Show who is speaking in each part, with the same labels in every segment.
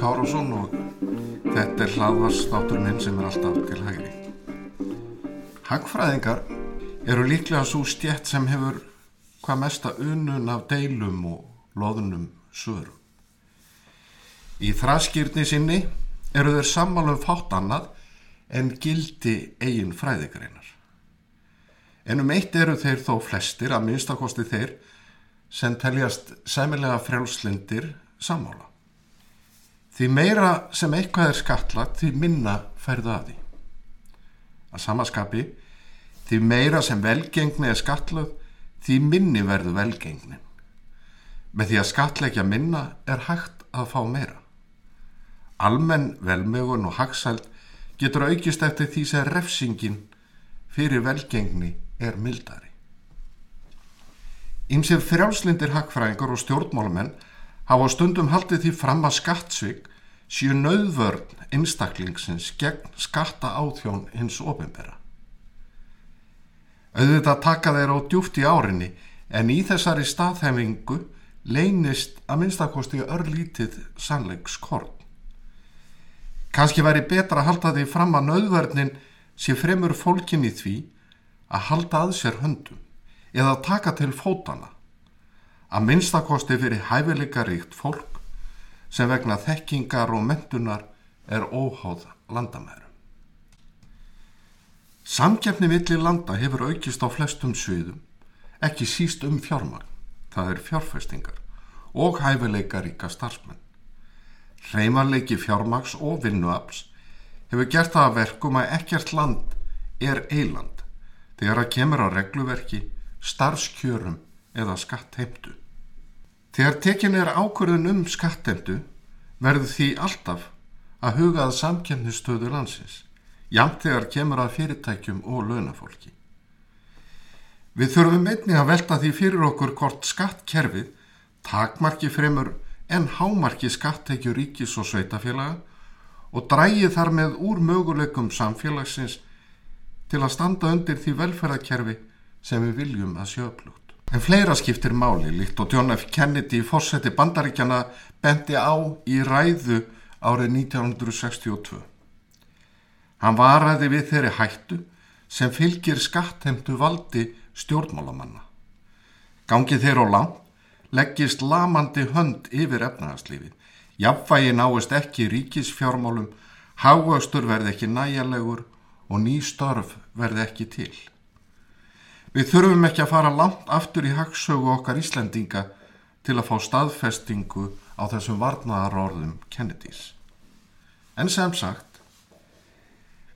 Speaker 1: Kárásson og þetta er hlaðvarsþáttur minn sem er alltaf til hægri. Hagfræðingar eru líklega svo stjætt sem hefur hvað mesta unun af deilum og loðunum sögur. Í þraskýrni sinni eru þeir sammálum fátt annað en gildi eigin fræðigreinar. En um eitt eru þeir þó flestir, að minnstakosti þeir, sem teljast sæmilega frjálslindir sammála. Því meira sem eitthvað er skattlagt, því minna færðu að því. Að samaskapi, því meira sem velgengni er skattlöð, því minni verðu velgengnin. Með því að skattleggja minna er hægt að fá meira. Almenn velmögun og hagsæld getur aukist eftir því sem refsingin fyrir velgengni er mildari. Ímsið frjálslindir hagfræðingar og stjórnmálamenn hafa stundum haldið því fram að skattsvig séu nöðvörn einstaklingsins gegn skatta áþjón hins ofinbera. Auðvitað taka þeir á djúft í árinni en í þessari staðhæfingu leynist að minnstakosti örlítið sannleikskorn. Kanski væri betra að halda því fram að nöðvörnin sé fremur fólkin í því að halda að sér höndum eða taka til fótana að minnstakosti fyrir hæfileika ríkt fólk sem vegna þekkingar og mentunar er óháð landamærum. Samkjafni milli landa hefur aukist á flestum sviðum, ekki síst um fjármagn, það er fjárfestingar og hæfileika ríka starfsmenn. Hreimarleiki fjármags og vinnuafls hefur gert það að verkum að ekkert land er eiland þegar að kemur á regluverki, starfskjörum eða skattheimtu. Þegar tekin er ákvörðun um skattheimtu verður því alltaf að hugað samkjöfnistöðu landsins, jamt þegar kemur að fyrirtækjum og launafólki. Við þurfum einnig að velta því fyrir okkur hvort skattkerfið takmarki fremur en hámarki skattekju ríkis og sveitafélaga og drægi þar með úr möguleikum samfélagsins til að standa undir því velferðarkerfi sem við viljum að sjöflugt. En fleira skiptir máli líkt og John F. Kennedy fórseti bandaríkjana bendi á í ræðu árið 1962. Hann varaði við þeirri hættu sem fylgir skattheimtu valdi stjórnmálamanna. Gangið þeir á lang leggist lamandi hönd yfir efnahagslífið. Jafnvægi náist ekki ríkisfjármálum, háastur verði ekki næjalegur og ný störf verði ekki til. Við þurfum ekki að fara langt aftur í hagsögu okkar Íslendinga til að fá staðfestingu á þessum varnaðarorðum Kennedys. En sem sagt,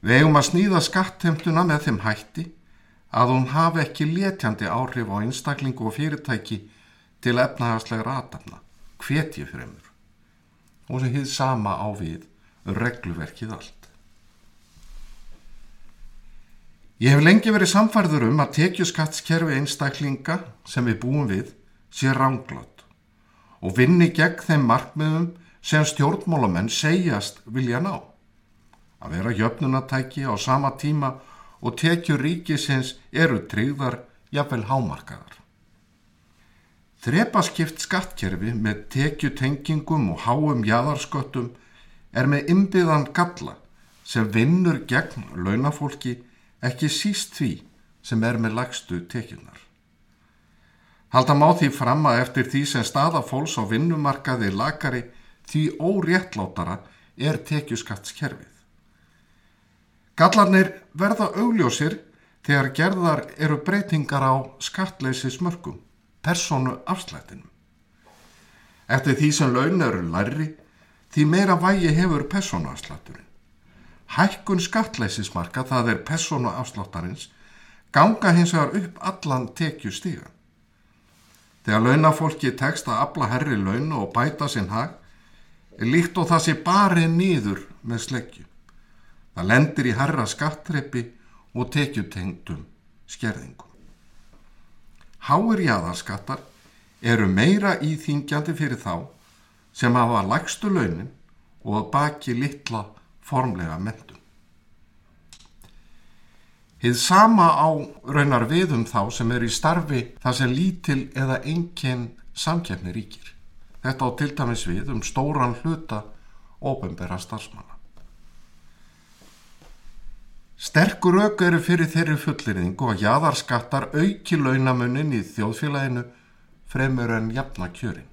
Speaker 1: við eigum að snýða skattheimtuna með þeim hætti að hún hafi ekki létjandi áhrif á einstaklingu og fyrirtæki til efnahagslegra aðdamna, hvetji fremur, og sem hýð sama á við regluverkið allt. Ég hef lengi verið samfærður um að tekjuskattskerfi einstaklinga sem við búum við sé ránglátt og vinni gegn þeim markmiðum sem stjórnmálamenn segjast vilja ná. Að vera jöfnunatæki á sama tíma og tekjur ríkisins eru tryggðar jafnvel hámarkaðar. Þrepaskipt skattkerfi með tekjutengingum og háum jæðarsköttum er með ymbiðan galla sem vinnur gegn launafólki ekki síst því sem er með lagstu tekjunar. Halda má því fram að eftir því sem staða fólks á vinnumarkaði lagari því óréttlátara er tekjuskattskerfið. Gallarnir verða augljósir þegar gerðar eru breytingar á skattleysismörkum, personu afslættinum. Eftir því sem laun eru larri, því meira vægi hefur personu afslætturinn. Hækkun skattleysismarka, það er persónu afsláttarins, ganga hins vegar upp allan tekju stígan. Þegar launafólki tekst að abla herri launu og bæta sinn hag, líkt og það sé barið nýður með sleggju. Það lendir í herra skattreppi og tekjutengdum skerðingum. Háir jáðarskattar eru meira íþingjandi fyrir þá sem hafa lægstu launin og að baki litla formlega mentum. Hið sama á raunar við um þá sem er í starfi það sem lítil eða engin samkjæfni ríkir. Þetta á til dæmis við um stóran hluta ofenbæra starfsmanna. Sterkur auk eru fyrir þeirri fullirðingu að jaðarskattar auki launamunin í þjóðfélaginu fremur en jafna kjörin.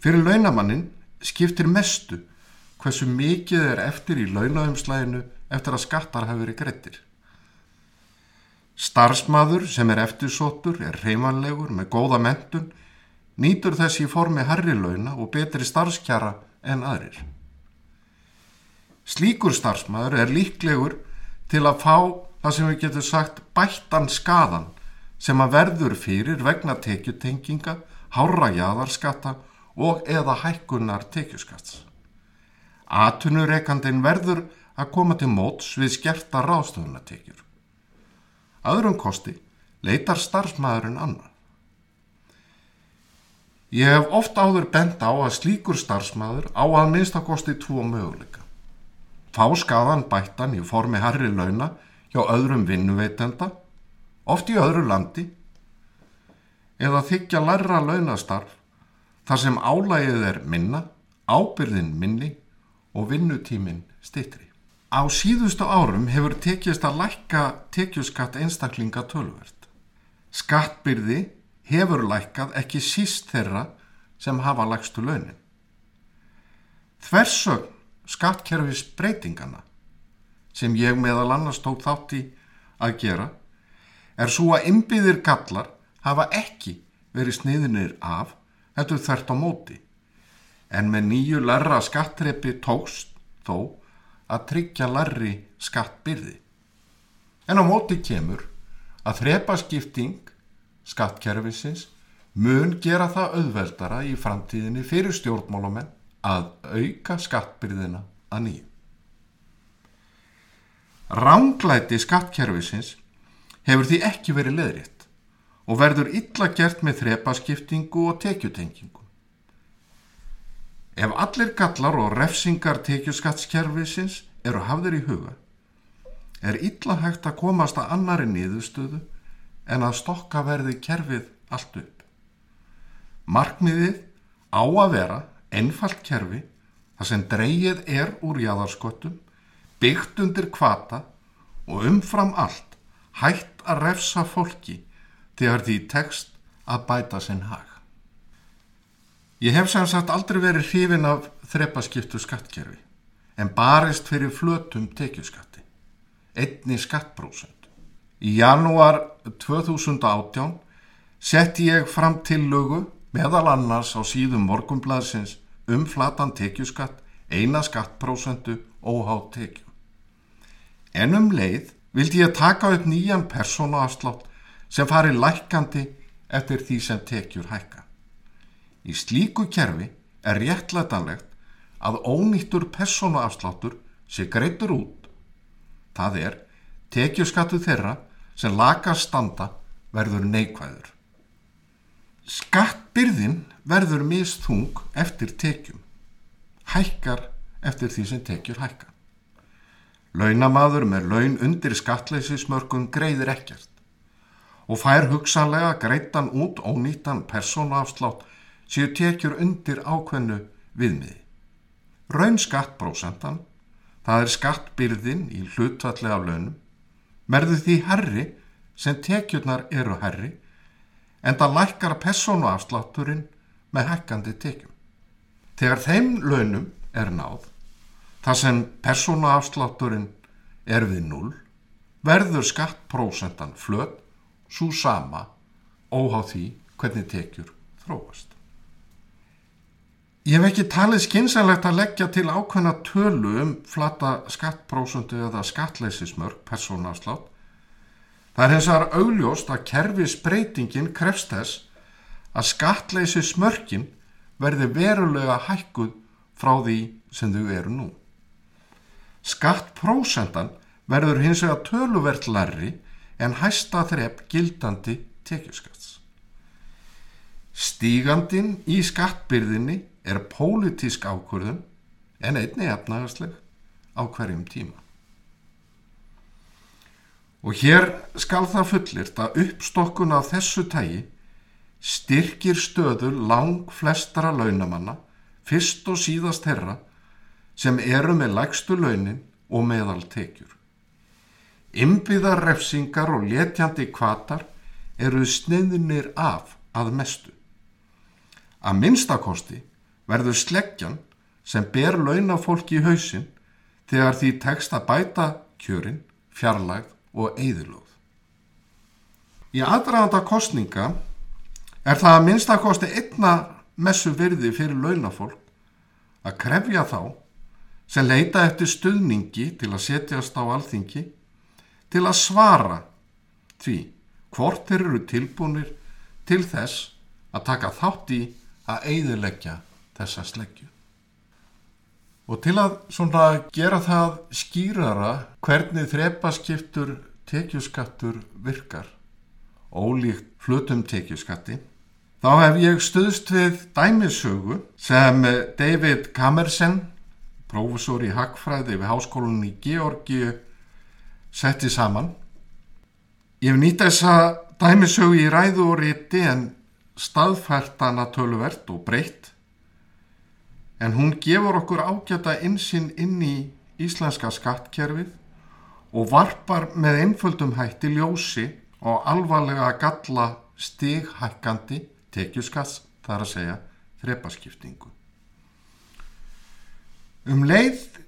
Speaker 1: Fyrir launamannin skiptir mestu hversu mikið er eftir í launaumslæginu eftir að skattar hafi verið greittir. Starsmaður sem er eftirsóttur, er reymanlegur með góða mentun, nýtur þessi í formi herri launa og betri starfskjara en aðrir. Slíkur starfsmaður er líklegur til að fá það sem við getum sagt bættan skadan sem að verður fyrir vegna tekjutenginga, hára jáðarskatta og eða hækkunar tekjuskatts. Atunureikandin verður að koma til móts við skerta ráðstöðunatekjur. Öðrum kosti leitar starfsmæðurinn annan. Ég hef oft áður bent á að slíkur starfsmæður á að minnstakosti tvo möguleika fá skadan bættan í formi harri launa hjá öðrum vinnuveitenda, oft í öðru landi, eða þykja lærra launastarf þar sem álægið er minna, ábyrðin minni og vinnutímin stittri. Á síðustu árum hefur tekist að lækka tekjuskatt einstaklinga tölvert. Skattbyrði hefur lækkað ekki síst þeirra sem hafa lækstu launin. Þversögn skattkerfis breytingana sem ég meðal annars tók þátt í að gera er svo að ymbiðir gallar hafa ekki verið sniðinir af þetta þert á móti en með nýju larra skattrepi tókst þó að tryggja larri skattbyrði. En á móti kemur að þrepaskipting skattkerfisins mun gera það auðveldara í framtíðinni fyrir stjórnmálamenn að auka skattbyrðina að nýju. Ránglæti skattkerfisins hefur því ekki verið leðrétt og verður illa gert með þrepaskiptingu og tekjutengingu. Ef allir gallar og refsingar tekjuskattskerfisins eru hafðir í huga, er illa hægt að komast að annari niðurstöðu en að stokka verði kerfið allt upp. Markmiðið á að vera einfalt kerfi þar sem dreyið er úr jáðarsköttum, byggt undir kvata og umfram allt hægt að refsa fólki þegar því tekst að bæta sinn hag. Ég hef sem sagt aldrei verið hrifin af þrepaskiptu skattkerfi en barist fyrir flötum tekjuskatti, einni skattbrósund. Í janúar 2018 setti ég fram til lögu meðal annars á síðum morgumblaðsins um flatan tekjuskatt eina skattprósentu óhátt tekju. En um leið vildi ég taka upp nýjan persónuafslátt sem fari lækandi eftir því sem tekjur hækka. Í slíku kerfi er réttlætanlegt að ónýttur persónuafsláttur sé greitur út. Það er tekjuskattu þeirra sem lagar standa verður neikvæður. Skattbyrðin verður misþung eftir tekjum, hækkar eftir því sem tekjur hækka. Launamaður með laun undir skattleysismörkun greiðir ekkert og fær hugsanlega greitan út ónýttan persónaafslátt séu tekjur undir ákveðnu viðmiði. Raun skattbrósentan, það er skattbyrðin í hlutvallega launum, merður því herri sem tekjurnar eru herri en það lækkar persónuafslátturinn með hækkandi tekjum. Þegar þeim launum er náð, þar sem persónuafslátturinn er við null, verður skattprósentan flöt svo sama óháð því hvernig tekjur þróast. Ég hef ekki talið skynsalegt að leggja til ákveðna tölu um flata skattprósundu eða skattleysismörk persónuafslátt Það er vegar augljóst að kerfisbreytingin krefst þess að skattleysi smörkin verði verulega hækkuð frá því sem þau eru nú. Skattprósentan verður hins vegar töluvert larri en hæsta þrepp gildandi tekjuskats. Stígandin í skattbyrðinni er pólitísk ákvörðun en einni efnagasleg á hverjum tíma. Og hér skal það fullirt að uppstokkun af þessu tægi styrkir stöður lang flestara launamanna, fyrst og síðast herra, sem eru með lægstu launin og meðal tekjur. Ymbiðar refsingar og letjandi kvatar eru sniðnir af að mestu. Að minnstakosti verður sleggjan sem ber launafólki í hausin þegar því tekst að bæta kjörin, fjarlægð og eðilóð. Í aðræðanda kostninga er það að minnstakosti einna messu virði fyrir launafólk að krefja þá sem leita eftir stuðningi til að setjast á alþingi til að svara því hvort þeir eru tilbúinir til þess að taka þátt í að eiðilegja þessa sleggju. Og til að svona gera það skýrara hvernig þrepaskiptur tekjuskattur virkar, ólíkt flutum tekjuskatti, þá hef ég stuðst við dæmisögu sem David Kamersen, profesor í Hagfræði við Háskólanum í Georgi, setti saman. Ég hef nýtt þessa dæmisögu í ræðu og rétti en staðfærtana töluvert og breytt en hún gefur okkur ágæta insinn inn í íslenska skattkerfið og varpar með einföldum hætti ljósi og alvarlega galla stighækkandi tekjuskats þar að segja þrepaskiptingu. Um leið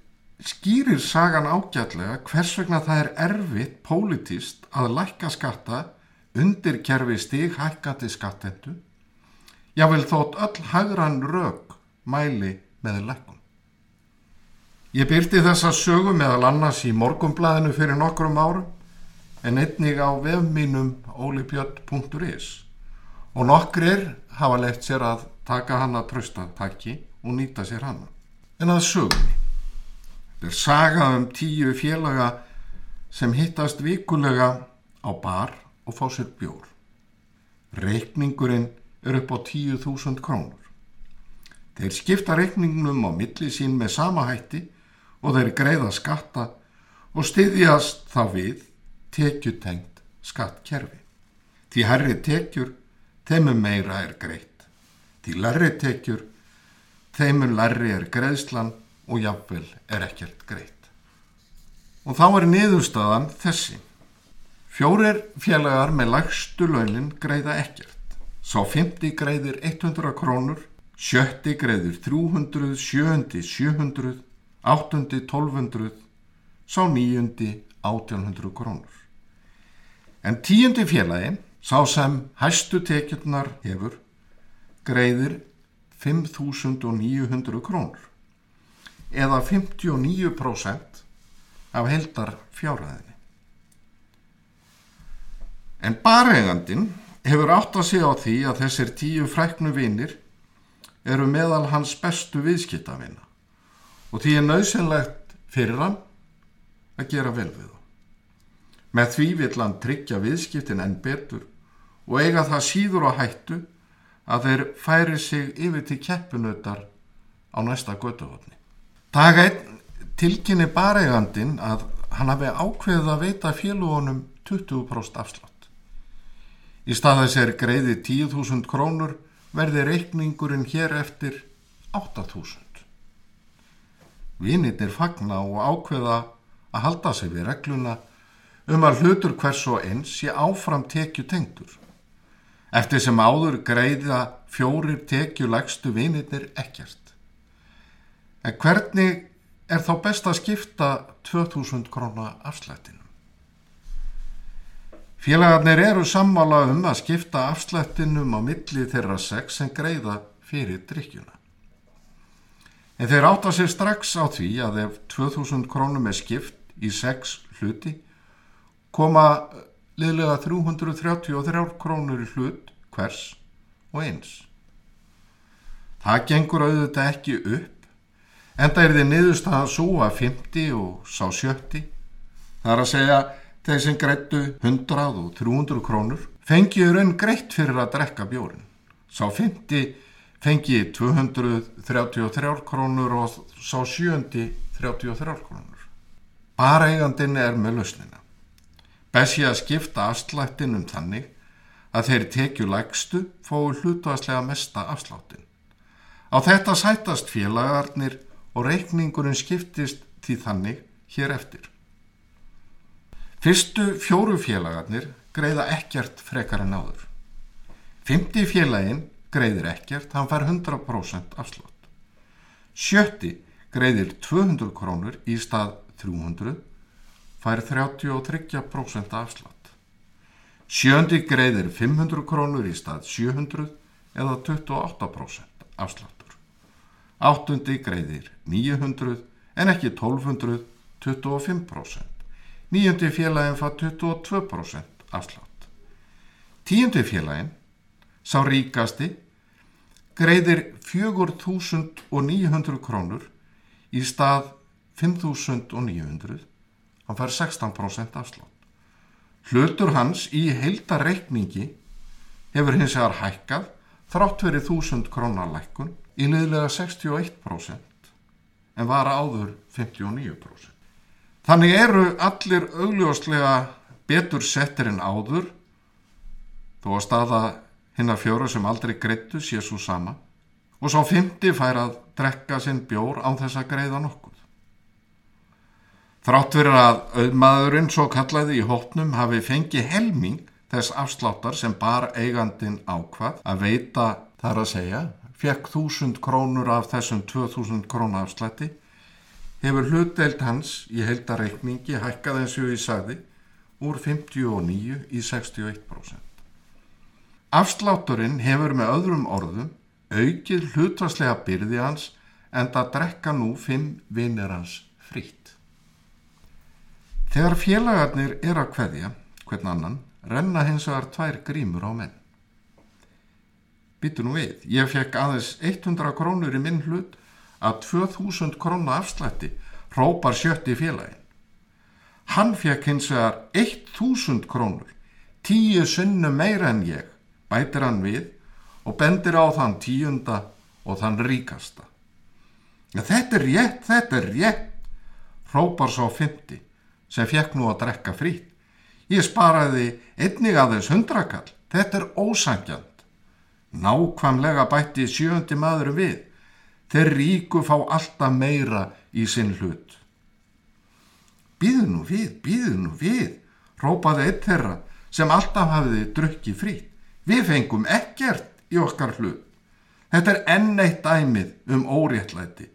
Speaker 1: skýrir sagan ágætlega hvers vegna það er erfitt pólitist að lækka skatta undir kerfi stighækkandi skattendu jável þótt öll hagran rauk mæli með lækkun. Ég byrti þessa sögu meðal annars í morgumblæðinu fyrir nokkrum árum en einnig á vefmínum olibjörn.is og nokkrir hafa leitt sér að taka hana tröstataki og nýta sér hana. En að sögunni. Þetta er saga um tíu félaga sem hittast vikulega á bar og fá sér bjór. Reikningurinn er upp á 10.000 krónur. Þeir skipta reikningnum á milli sín með sama hætti og þeir greiða skatta og styðjast þá við tekjutengt skattkerfi. Því herri tekjur, þeimur meira er greitt. Því larri tekjur, þeimur larri er greiðslan og jafnvel er ekkert greitt. Og þá er niðurstaðan þessi. Fjórir félagar með lagstu launin greiða ekkert. Sá 50 greiðir 100 krónur, sjötti greiðir 300, sjöndi 700, áttundi 1200, sá níundi 1800 krónur. En tíundi félagi, sá sem hæstu tekjurnar hefur, greiðir 5900 krónur eða 59% af heldar fjárhæðinni. En baregandin hefur átt að segja á því að þessir tíu fræknu vinnir eru meðal hans bestu viðskiptavina og því er nöðsynlegt fyrir hann að gera vel við þá. Með því vill hann tryggja viðskiptin enn betur og eiga það síður á hættu að þeir færi sig yfir til keppinautar á næsta götuhotni. Dag einn tilkynni baregandin að hann hafi ákveðið að veita félugunum 20% afslátt. Í stað þess er greiði 10.000 krónur verði reikningurinn hér eftir 8.000. Vinirnir fagna og ákveða að halda sig við regluna um að hlutur hvers og eins sé áfram tekju tengdur. Eftir sem áður greiða fjórir tekju legstu vinirnir ekkert. En hvernig er þá best að skipta 2000 krónar afslættinu? Félagarnir eru sammála um að skipta afslættinum á milli þeirra sex sem greiða fyrir drikkjuna. En þeir átta sér strax á því að ef 2000 krónum er skipt í sex hluti koma liðlega 333 krónur í hlut hvers og eins. Það gengur auðvitað ekki upp en það er því niðurstaðan svo að 50 og sá 70 þar að segja Þeir sem grættu 100 og 300 krónur fengi raun greitt fyrir að drekka bjórin. Sá fymti fengi 233 krónur og sá sjöndi 33 krónur. Bara eigandin er með lausnina. Bessi að skipta afslættinum þannig að þeir tekju lægstu fóðu hlutværslega mesta afsláttin. Á þetta sætast félagarnir og reikningurinn skiptist því þannig hér eftir. Fyrstu fjóru félagarnir greiða ekkert frekar en áður. Fymti félagin greiðir ekkert, hann fær 100% afslátt. Sjötti greiðir 200 krónur í stað 300, fær 33% afslátt. Sjöndi greiðir 500 krónur í stað 700 eða 28% afsláttur. Áttundi greiðir 900 en ekki 1200, 25%. Níundi félagin fá 22% afslátt. Tíundi félagin, sá ríkasti, greiðir 4.900 krónur í stað 5.900, hann fær 16% afslátt. Hlutur hans í heildareikningi hefur hins vegar hækkað þrátt verið 1000 krónar lækkun í liðlega 61% en var áður 59%. Þannig eru allir augljóslega betur settir en áður þó að staða hinnar fjóru sem aldrei greittu sé svo sama og svo fymti fær að drekka sinn bjór án þess að greiða nokkuð. Þrátt verið að auðmaðurinn svo kallaði í hópnum hafi fengið helming þess afsláttar sem bar eigandin ákvað að veita þar að segja, fekk þúsund krónur af þessum 2000 krónu afslætti, hefur hlutdeild hans í heildareikningi hækkað eins og ég sagði úr 59 í 61%. Afslátturinn hefur með öðrum orðum aukið hlutvarslega byrði hans en það drekka nú fimm vinnir hans frýtt. Þegar félagarnir er að hverja, hvern annan, renna hins vegar tvær grímur á menn. Býtu nú við, ég fekk aðeins 100 krónur í minn hlut að 2000 krónu afslætti rópar sjötti félagin. Hann fekk hins vegar 1000 krónur, tíu sunnu meira en ég, bætir hann við og bendir á þann tíunda og þann ríkasta. Ja, þetta er rétt, þetta er rétt, rópar svo fymti sem fekk nú að drekka frít. Ég sparaði einnig aðeins hundrakall. Þetta er ósangjant. Nákvæmlega bætti sjöndi maður við. Þeir ríku fá alltaf meira í sinn hlut. Býðu nú við, býðu nú við, rópaði eitt þeirra sem alltaf hafiði drukki frít. Við fengum ekkert í okkar hlut. Þetta er enn eitt dæmið um óréttlæti.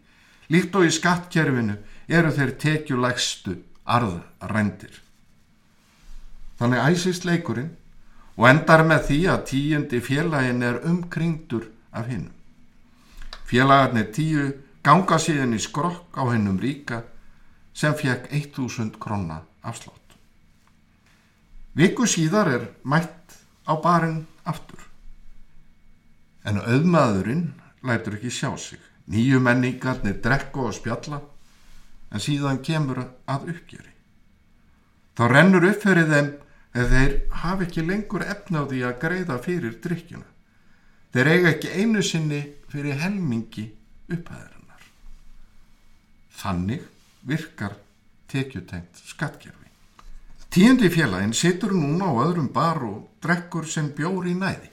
Speaker 1: Líkt og í skattkerfinu eru þeir tekjulegstu arðrændir. Þannig æsist leikurinn og endar með því að tíundi félagin er umkringdur af hinnum. Félagarnir tíu ganga síðan í skrokk á hinnum ríka sem fekk 1000 krona afslátt. Viku síðar er mætt á barinn aftur. En auðmaðurinn lætur ekki sjá sig. Nýju menningarnir drekku og spjalla en síðan kemur að uppgjöri. Þá rennur upp fyrir þeim að þeir hafi ekki lengur efna á því að greiða fyrir drikkjuna. Þeir eiga ekki einu sinni fyrir helmingi upphæðarinnar. Þannig virkar tekjutengt skattkerfi. Tíundi félagin situr núna á öðrum bar og drekkur sem bjóri í næði.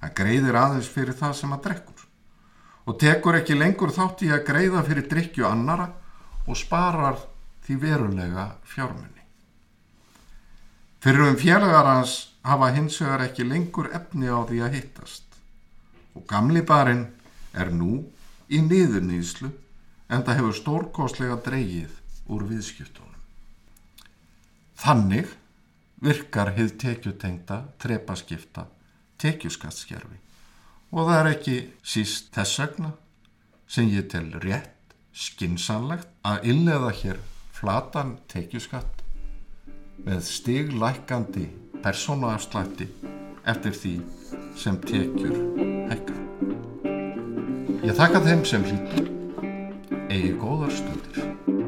Speaker 1: Það greiðir aðeins fyrir það sem að drekkur og tekur ekki lengur þátt í að greiða fyrir drikju annara og sparar því verulega fjármunni. Fyrir um félagar hans hafa hins vegar ekki lengur efni á því að hittast og gamli barinn er nú í niðurnýðslu en það hefur stórkoslega dreyið úr viðskiptunum. Þannig virkar hið tekjutengta, trepaskipta, tekjuskattskerfi og það er ekki síst þess vegna sem ég tel rétt skinsanlegt að illeða hér flatan tekjuskatt með stiglækandi persónuafslætti eftir því sem tekjur. Ég þakka þeim sem hlýttu eigi góðar stundir.